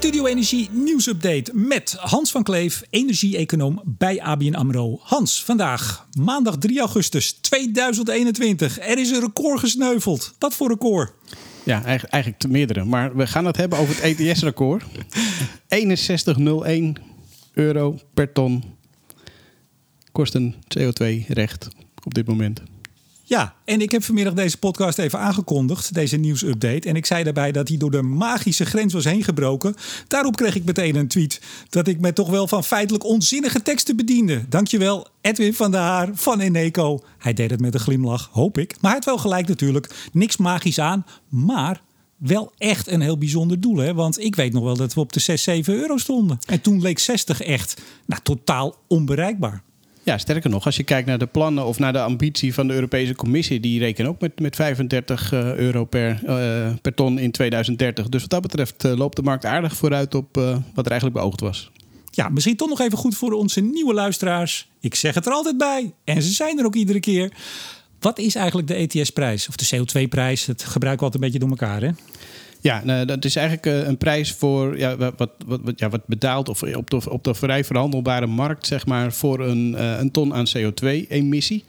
Studio Energie nieuwsupdate met Hans van Kleef, energie-econoom bij ABN AMRO. Hans, vandaag maandag 3 augustus 2021. Er is een record gesneuveld. Wat voor record? Ja, eigenlijk, eigenlijk meerdere. Maar we gaan het hebben over het ETS-record. 61,01 euro per ton kost een CO2-recht op dit moment. Ja, en ik heb vanmiddag deze podcast even aangekondigd, deze nieuwsupdate. En ik zei daarbij dat hij door de magische grens was heen gebroken. Daarop kreeg ik meteen een tweet dat ik me toch wel van feitelijk onzinnige teksten bediende. Dankjewel, Edwin van der Haar van Eneco. Hij deed het met een glimlach, hoop ik. Maar hij had wel gelijk natuurlijk. Niks magisch aan, maar wel echt een heel bijzonder doel. Hè? Want ik weet nog wel dat we op de 6, 7 euro stonden. En toen leek 60 echt nou, totaal onbereikbaar. Ja, sterker nog, als je kijkt naar de plannen of naar de ambitie van de Europese Commissie, die rekenen ook met, met 35 uh, euro per, uh, per ton in 2030. Dus wat dat betreft uh, loopt de markt aardig vooruit op wat er eigenlijk beoogd was. Ja, misschien toch nog even goed voor onze nieuwe luisteraars. Ik zeg het er altijd bij en ze zijn er ook iedere keer. Wat is eigenlijk de ETS-prijs of de CO2-prijs? Dat gebruiken we altijd een beetje door elkaar, hè? Ja, nou, dat is eigenlijk uh, een prijs voor ja, wat, wat, wat, ja, wat betaalt of op de, op de vrij verhandelbare markt, zeg maar, voor een, uh, een ton aan CO2-emissie.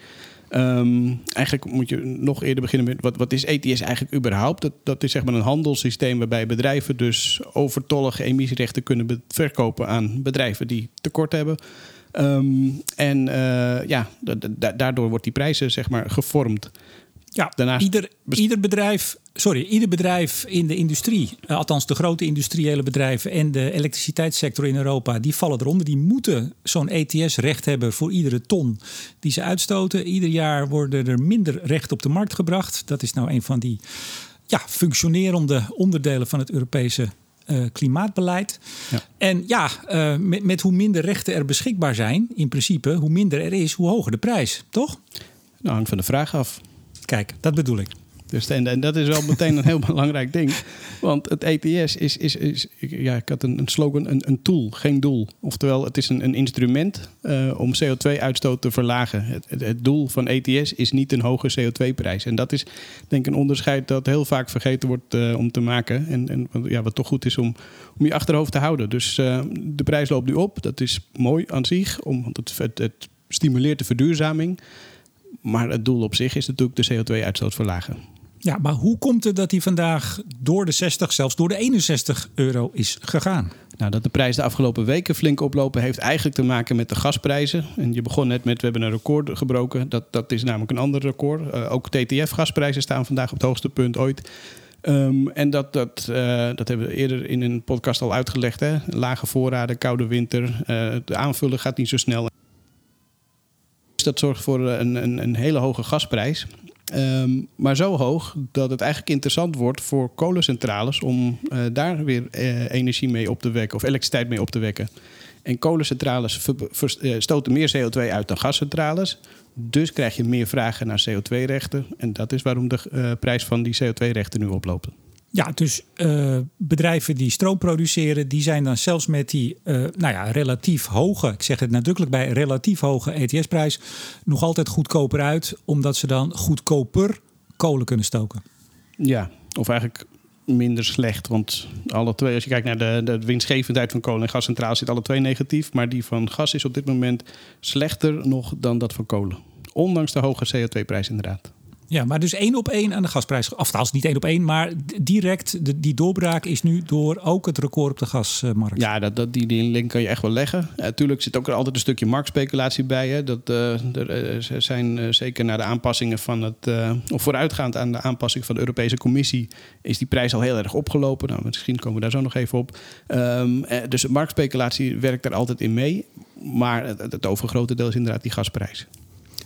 Um, eigenlijk moet je nog eerder beginnen met wat, wat is ETS eigenlijk überhaupt? Dat, dat is zeg maar een handelssysteem waarbij bedrijven dus overtollige emissierechten kunnen verkopen aan bedrijven die tekort hebben. Um, en ja, daardoor wordt die prijzen zeg maar gevormd. Ja, Daarnaast... ieder, ieder bedrijf sorry, ieder bedrijf in de industrie, uh, althans de grote industriële bedrijven en de elektriciteitssector in Europa, die vallen eronder. Die moeten zo'n ETS-recht hebben voor iedere ton die ze uitstoten. Ieder jaar worden er minder rechten op de markt gebracht. Dat is nou een van die ja, functionerende onderdelen van het Europese uh, klimaatbeleid. Ja. En ja, uh, met, met hoe minder rechten er beschikbaar zijn, in principe, hoe minder er is, hoe hoger de prijs, toch? Nou, hangt van de vraag af. Kijk, dat bedoel ik. Dus en, en dat is wel meteen een heel belangrijk ding. Want het ETS is, is, is ja, ik had een, een slogan, een, een, tool, geen doel. Oftewel, het is een, een instrument uh, om CO2-uitstoot te verlagen. Het, het, doel van ETS is niet een hoge CO2-prijs. En dat is denk ik een onderscheid dat heel vaak vergeten wordt uh, om te maken. En, en ja, wat toch goed is om, om je achterhoofd te houden. Dus uh, de prijs loopt nu op. Dat is mooi aan zich, om, want het, het stimuleert de verduurzaming. Maar het doel op zich is natuurlijk de CO2-uitstoot verlagen. Ja, maar hoe komt het dat hij vandaag door de 60, zelfs door de 61 euro is gegaan? Nou, dat de prijs de afgelopen weken flink oplopen heeft eigenlijk te maken met de gasprijzen. En je begon net met, we hebben een record gebroken. Dat, dat is namelijk een ander record. Uh, ook TTF-gasprijzen staan vandaag op het hoogste punt ooit. Um, en dat, dat, uh, dat hebben we eerder in een podcast al uitgelegd. Hè? Lage voorraden, koude winter. Uh, de aanvullen gaat niet zo snel. Dat zorgt voor een, een, een hele hoge gasprijs. Um, maar zo hoog dat het eigenlijk interessant wordt voor kolencentrales om uh, daar weer uh, energie mee op te wekken of elektriciteit mee op te wekken. En kolencentrales uh, stoten meer CO2 uit dan gascentrales. Dus krijg je meer vragen naar CO2-rechten. En dat is waarom de prijs van die CO2-rechten nu oplopen. Ja, dus uh, bedrijven die stroom produceren, die zijn dan zelfs met die uh, nou ja, relatief hoge, ik zeg het nadrukkelijk bij relatief hoge ETS-prijs, nog altijd goedkoper uit, omdat ze dan goedkoper kolen kunnen stoken. Ja, of eigenlijk minder slecht. Want alle twee, als je kijkt naar de, de winstgevendheid van kolen en gascentrales, zit alle twee negatief. Maar die van gas is op dit moment slechter nog dan dat van kolen. Ondanks de hoge CO2-prijs inderdaad. Ja, maar dus één op één aan de gasprijs. Of niet één op één, maar direct de, die doorbraak is nu door ook het record op de gasmarkt. Ja, dat, dat, die, link kan je echt wel leggen. Natuurlijk zit ook er altijd een stukje marktspeculatie bij. Hè. Dat, uh, er zijn uh, zeker naar de aanpassingen van het. of vooruitgaand aan de aanpassing van de Europese Commissie. is die prijs al heel erg opgelopen. Nou, misschien komen we daar zo nog even op. Um, dus marktspeculatie werkt daar altijd in mee. Maar het, het overgrote deel is inderdaad die gasprijs.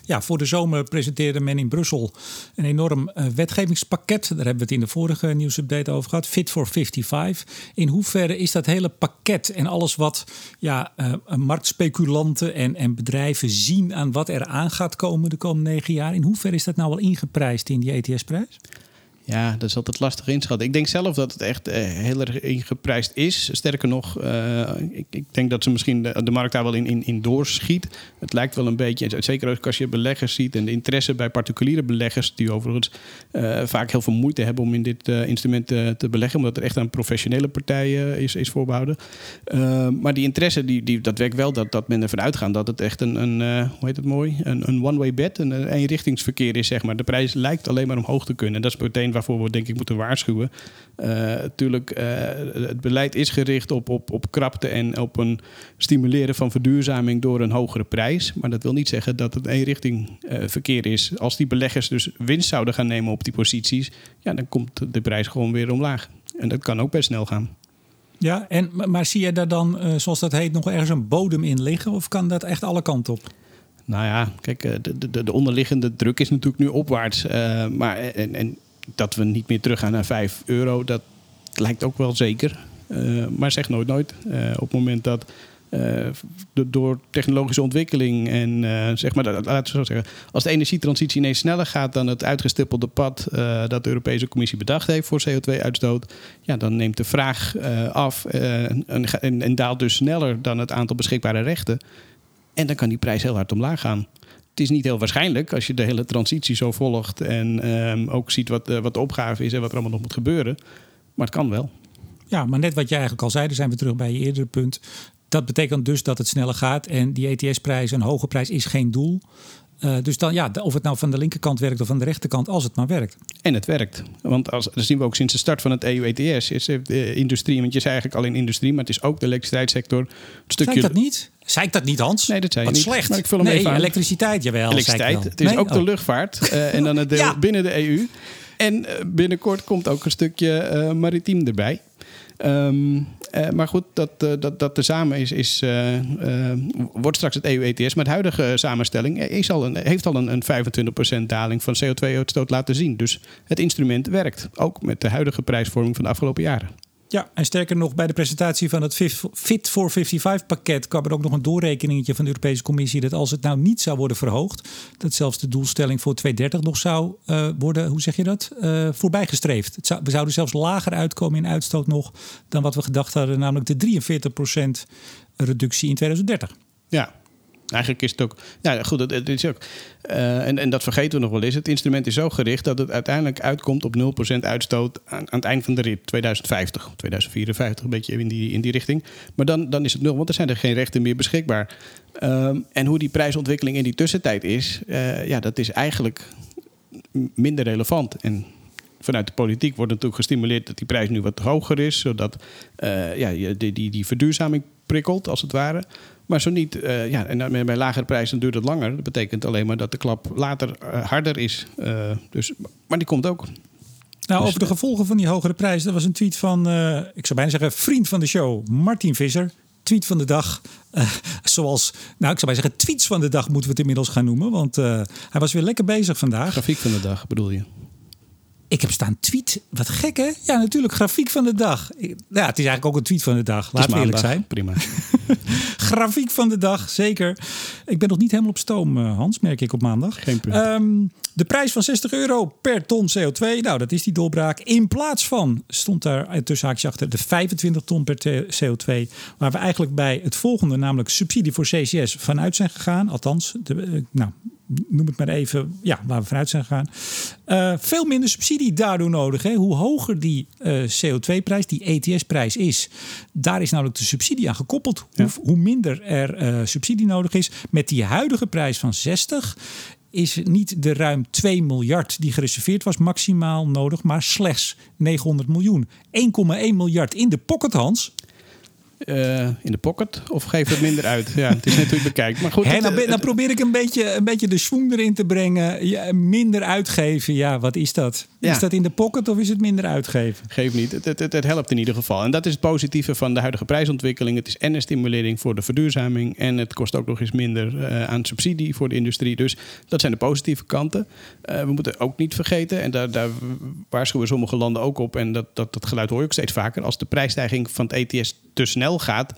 Ja, voor de zomer presenteerde men in Brussel een enorm uh, wetgevingspakket. Daar hebben we het in de vorige nieuwsupdate over gehad. Fit for 55. In hoeverre is dat hele pakket en alles wat ja, uh, marktspeculanten en, en bedrijven zien aan wat er aan gaat komen de komende negen jaar. In hoeverre is dat nou wel ingeprijsd in die ETS-prijs? Ja, dat is altijd lastig inschatten. Ik denk zelf dat het echt uh, heel erg ingeprijsd is. Sterker nog, uh, ik, ik, denk dat ze misschien de, markt daar wel in, in, in doorschiet. Het lijkt wel een beetje, zeker ook als je beleggers ziet en de interesse bij particuliere beleggers, die overigens uh, vaak heel veel moeite hebben om in dit instrument te beleggen, omdat er echt aan professionele partijen is, is voorbehouden. maar die interesse, die, die, dat werkt wel dat, dat men ervan uitgaat dat het echt een, een hoe heet het mooi, een, een one-way bet, een eenrichtingsverkeer is, zeg maar. De prijs lijkt alleen maar omhoog te kunnen. En dat is meteen waarvoor we denk ik moeten waarschuwen. Natuurlijk, uh, het beleid is gericht op, op, op krapte en op een stimuleren van verduurzaming door een hogere prijs. Maar dat wil niet zeggen dat het één richting uh, verkeer is. Als die beleggers dus winst zouden gaan nemen op die posities, ja, dan komt de prijs gewoon weer omlaag. En dat kan ook best snel gaan. Ja, en, maar zie je daar dan, zoals dat heet, nog ergens een bodem in liggen? Of kan dat echt alle kanten op? Nou ja, kijk, de, de, de onderliggende druk is natuurlijk nu opwaarts. Uh, maar en, en dat we niet meer teruggaan naar 5 euro, dat lijkt ook wel zeker. Uh, maar zeg nooit nooit. Uh, op het moment dat uh, door technologische ontwikkeling en zeg maar, laten we zo zeggen, als de energietransitie ineens sneller gaat dan het uitgestippelde pad dat de Europese Commissie bedacht heeft voor CO2-uitstoot, ja, dan neemt de vraag af en, en daalt dus sneller dan het aantal beschikbare rechten. En dan kan die prijs heel hard omlaag gaan het is niet heel waarschijnlijk als je de hele transitie zo volgt en um, ook ziet wat, uh, wat de opgave is en wat er allemaal nog moet gebeuren. Maar het kan wel. Ja, maar net wat jij eigenlijk al zei, dan zijn we terug bij je eerdere punt. Dat betekent dus dat het sneller gaat en die ETS-prijs, een hoge prijs, is geen doel. Uh, dus dan ja, of het nou van de linkerkant werkt of van de rechterkant, als het maar werkt. En het werkt. Want als, dat zien we ook sinds de start van het EU-ETS. Is de industrie, want je zei eigenlijk al in industrie, maar het is ook de elektriciteitssector. Een stukje... Dat niet? Zei ik dat niet, Hans? Nee, dat zei je Wat niet. slecht. Maar ik vul hem nee, even aan. elektriciteit, jawel. Elektriciteit. Het is nee? ook de oh. luchtvaart uh, en dan het deel ja. binnen de EU. En uh, binnenkort komt ook een stukje uh, maritiem erbij. Um, uh, maar goed, dat, uh, dat, dat tezamen is, is, uh, wordt straks het EU-ETS. Maar de huidige samenstelling is al een, heeft al een, een 25% daling van CO2-uitstoot laten zien. Dus het instrument werkt, ook met de huidige prijsvorming van de afgelopen jaren. Ja, en sterker nog, bij de presentatie van het Fit for 55 pakket kwam er ook nog een doorrekeningetje van de Europese Commissie dat als het nou niet zou worden verhoogd, dat zelfs de doelstelling voor 2030 nog zou uh, worden, hoe zeg je dat, uh, voorbijgestreefd. Zou, we zouden zelfs lager uitkomen in uitstoot nog dan wat we gedacht hadden, namelijk de 43% reductie in 2030. Ja, Eigenlijk is het ook. Ja, goed, het, is ook. Uh, en, en dat vergeten we nog wel eens. Het instrument is zo gericht dat het uiteindelijk uitkomt op 0% uitstoot aan, aan, het eind van de rit, 2050, 2054, een beetje in die, in die richting. Maar dan, dan is het nul, want er zijn er geen rechten meer beschikbaar. Um, en hoe die prijsontwikkeling in die tussentijd is, uh, ja, dat is eigenlijk minder relevant. En vanuit de politiek wordt natuurlijk gestimuleerd dat die prijs nu wat hoger is, zodat uh, ja, die, die, die verduurzaming prikkelt, als het ware. Maar zo niet, uh, ja, en bij lagere prijzen duurt het langer. Dat betekent alleen maar dat de klap later uh, harder is. Uh, dus, maar die komt ook. Nou, dus, over de gevolgen van die hogere prijs. Dat was een tweet van, ik zou bijna zeggen, vriend van de show, Martin Visser. Tweet van de dag. zoals, nou, ik zou bijna zeggen, tweets van de dag moeten we het inmiddels gaan noemen. Want hij was weer lekker bezig vandaag. Grafiek van de dag bedoel je? Ik heb staan tweet. Wat gek hè? Ja, natuurlijk. Grafiek van de dag. Ja, het is eigenlijk ook een tweet van de dag. Laat we eerlijk zijn. Prima. Grafiek van de dag, zeker. Ik ben nog niet helemaal op stoom, Hans, merk ik op maandag. Geen punt. Um, de prijs van 60 euro per ton CO2. Nou, dat is die doorbraak. In plaats van, stond daar tussen haakjes achter, de 25 ton per CO2. Waar we eigenlijk bij het volgende, namelijk subsidie voor CCS, vanuit zijn gegaan. Althans, de, nou, noem het maar even, ja, waar we vanuit zijn gegaan. Uh, veel minder subsidie daardoor nodig. Hè. Hoe hoger die uh, CO2-prijs, die ETS-prijs is, daar is namelijk de subsidie aan gekoppeld. Ja. Hoe, hoe, minder er uh, subsidie nodig is. Met die huidige prijs van 60 is niet de ruim 2 miljard die gereserveerd was maximaal nodig, maar slechts 900 miljoen. 1,1 miljard in de pocket, Hans. Uh, in de pocket of geef het minder uit? Ja, het is net hoe je bekijkt. Maar goed, He, dan, ben, dan, probeer ik een beetje, een beetje de swoon erin te brengen. Ja, minder uitgeven, ja, wat is dat? Ja. Is dat in de pocket of is het minder uitgeven? Geef niet. Het, het, het, het, helpt in ieder geval. En dat is het positieve van de huidige prijsontwikkeling. Het is en een stimulering voor de verduurzaming. En het kost ook nog eens minder uh, aan subsidie voor de industrie. Dus dat zijn de positieve kanten. Uh, we moeten ook niet vergeten, en daar, daar waarschuwen sommige landen ook op. En dat, dat, dat geluid hoor je ook steeds vaker. Als de prijsstijging van het ETS te snel gaat.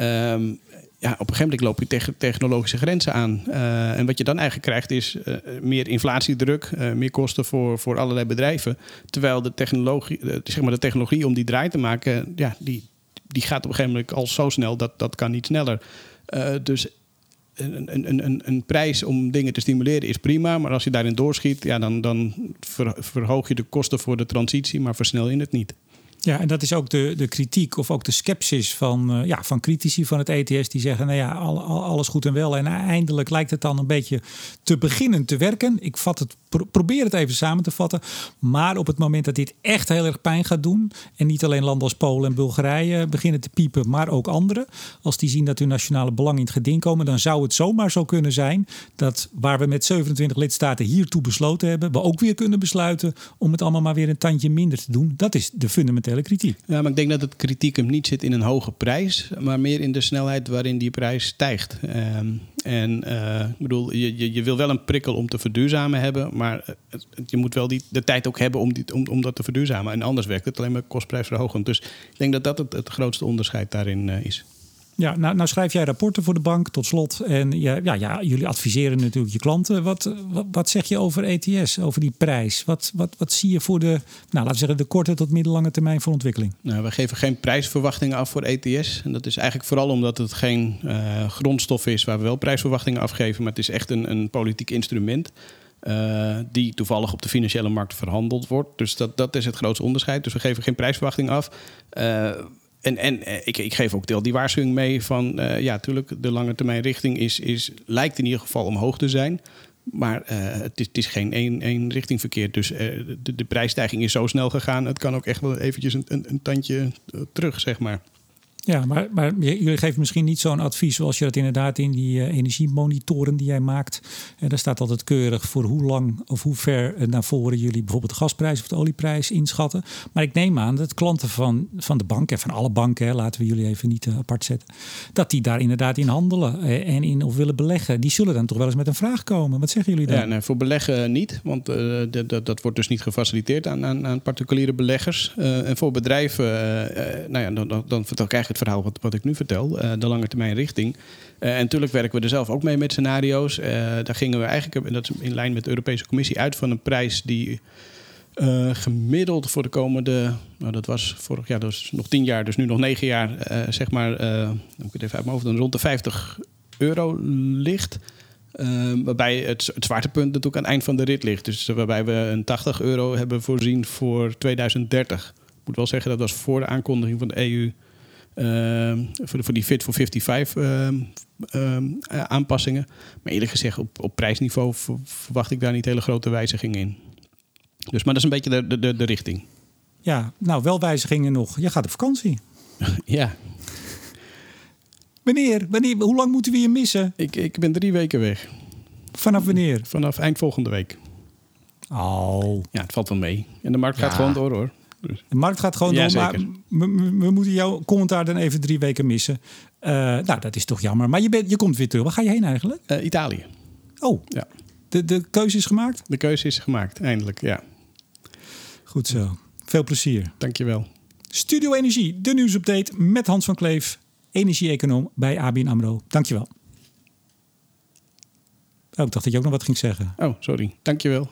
Um, ja, op een gegeven moment loop je tegen technologische grenzen aan. Uh, en wat je dan eigenlijk krijgt is uh, meer inflatiedruk, uh, meer kosten voor, voor allerlei bedrijven. Terwijl de technologie, zeg maar de technologie om die draai te maken, ja, die, die gaat op een gegeven moment al zo snel dat dat kan niet sneller. dus een, een, een, een prijs om dingen te stimuleren is prima, maar als je daarin doorschiet, ja, dan, dan verhoog je de kosten voor de transitie, maar versnel je het niet. Ja, en dat is ook de, de kritiek of ook de scepsis van, uh, ja, van critici van het ETS. Die zeggen, nou ja, al, al, alles goed en wel. En eindelijk lijkt het dan een beetje te beginnen te werken. Ik vat het, probeer het even samen te vatten. Maar op het moment dat dit echt heel erg pijn gaat doen. En niet alleen landen als Polen en Bulgarije beginnen te piepen, maar ook anderen. Als die zien dat hun nationale belang in het geding komen. Dan zou het zomaar zo kunnen zijn dat waar we met 27 lidstaten hiertoe besloten hebben. We ook weer kunnen besluiten om het allemaal maar weer een tandje minder te doen. Dat is de fundamentele kritiek. Ja, maar ik denk dat het kritiek hem niet zit in een hoge prijs, maar meer in de snelheid waarin die prijs stijgt. Ehm, en uh, ik bedoel, je, je, je, wil wel een prikkel om te verduurzamen hebben, maar je moet wel die, de tijd ook hebben om, die, om, om dat te verduurzamen. En anders werkt het alleen maar kostprijsverhogend. Dus ik denk dat dat het, het grootste onderscheid daarin uh, is. Ja, nou, nou, schrijf jij rapporten voor de bank tot slot. En ja, ja, ja, jullie adviseren natuurlijk je klanten. Wat, wat, zeg je over ETS, over die prijs? Wat, wat, wat zie je voor de, nou, laten we zeggen, de korte tot middellange termijn voor ontwikkeling? Nou, we geven geen prijsverwachtingen af voor ETS. En dat is eigenlijk vooral omdat het geen uh, grondstof is waar we wel prijsverwachtingen afgeven. Maar het is echt een, een politiek instrument. Uh, die toevallig op de financiële markt verhandeld wordt. Dus dat, dat is het grootste onderscheid. Dus we geven geen prijsverwachting af. Uh, en, en eh, ik, ik, geef ook deel die waarschuwing mee van, uh, ja, natuurlijk, de lange termijn richting is, is, lijkt in ieder geval omhoog te zijn. Maar uh, het, is, het, is, geen één, één richting verkeerd. Dus de, prijsstijging is zo snel gegaan. Het kan ook echt wel eventjes een, een tandje terug, zeg maar. Ja, maar, maar jullie geven misschien niet zo'n advies zoals je dat inderdaad in die uh, energiemonitoren die jij maakt. En daar staat altijd keurig voor hoe lang of hoe ver uh, naar voren jullie bijvoorbeeld de gasprijs of de olieprijs inschatten. Maar ik neem aan dat klanten van, van de bank en van alle banken, laten we jullie even niet apart zetten, dat die daar inderdaad in handelen en in of willen beleggen. Die zullen dan toch wel eens met een vraag komen. Wat zeggen jullie dan? Ja, voor beleggen niet, want dat, wordt dus niet gefaciliteerd aan, aan, aan particuliere beleggers. en voor bedrijven, nou ja, dan, dan, dan eigenlijk verhaal wat, wat ik nu vertel, uh, de lange termijn richting. Uh, en natuurlijk werken we er zelf ook mee met scenario's. Uh, daar gingen we eigenlijk, en dat is in lijn met de Europese Commissie, uit van een prijs die gemiddeld voor de komende, nou dat was vorig jaar, dus nog tien jaar, dus nu nog negen jaar, zeg maar, moet ik het even uit mijn hoofd, dan rond de 50 euro ligt. waarbij het, het zwaartepunt natuurlijk aan het eind van de rit ligt. Dus waarbij we een 80 euro hebben voorzien voor 2030. Ik moet wel zeggen, dat was voor de aankondiging van de EU voor, voor, die Fit for 55 ehm, ehm, aanpassingen. Maar eerlijk gezegd, op, op prijsniveau verwacht ik daar niet hele grote wijzigingen in. Dus, maar dat is een beetje de, de, de, richting. Ja, nou, wel wijzigingen nog. Je gaat op vakantie. ja. Wanneer? wanneer? Hoe lang moeten we je missen? Ik, ik ben drie weken weg. Vanaf wanneer? Vanaf eind volgende week. Oh. Ja, het valt wel mee. En de markt gaat gewoon door hoor. Dus. De markt gaat gewoon door, maar we, moeten jouw commentaar dan even drie weken missen. Uh, nou, dat is toch jammer. Maar je, bent, je komt weer terug. Waar ga je heen eigenlijk? Uh, Italië. Oh, ja. De, de keuze is gemaakt? De keuze is gemaakt, eindelijk, ja. Goed zo. Veel plezier. Dankjewel. Studio Energie, de nieuwsupdate met Hans van Kleef, energie-econoom bij ABN AMRO. Dankjewel. Oh, ik dacht dat je ook nog wat ging zeggen. Oh, sorry. Dankjewel.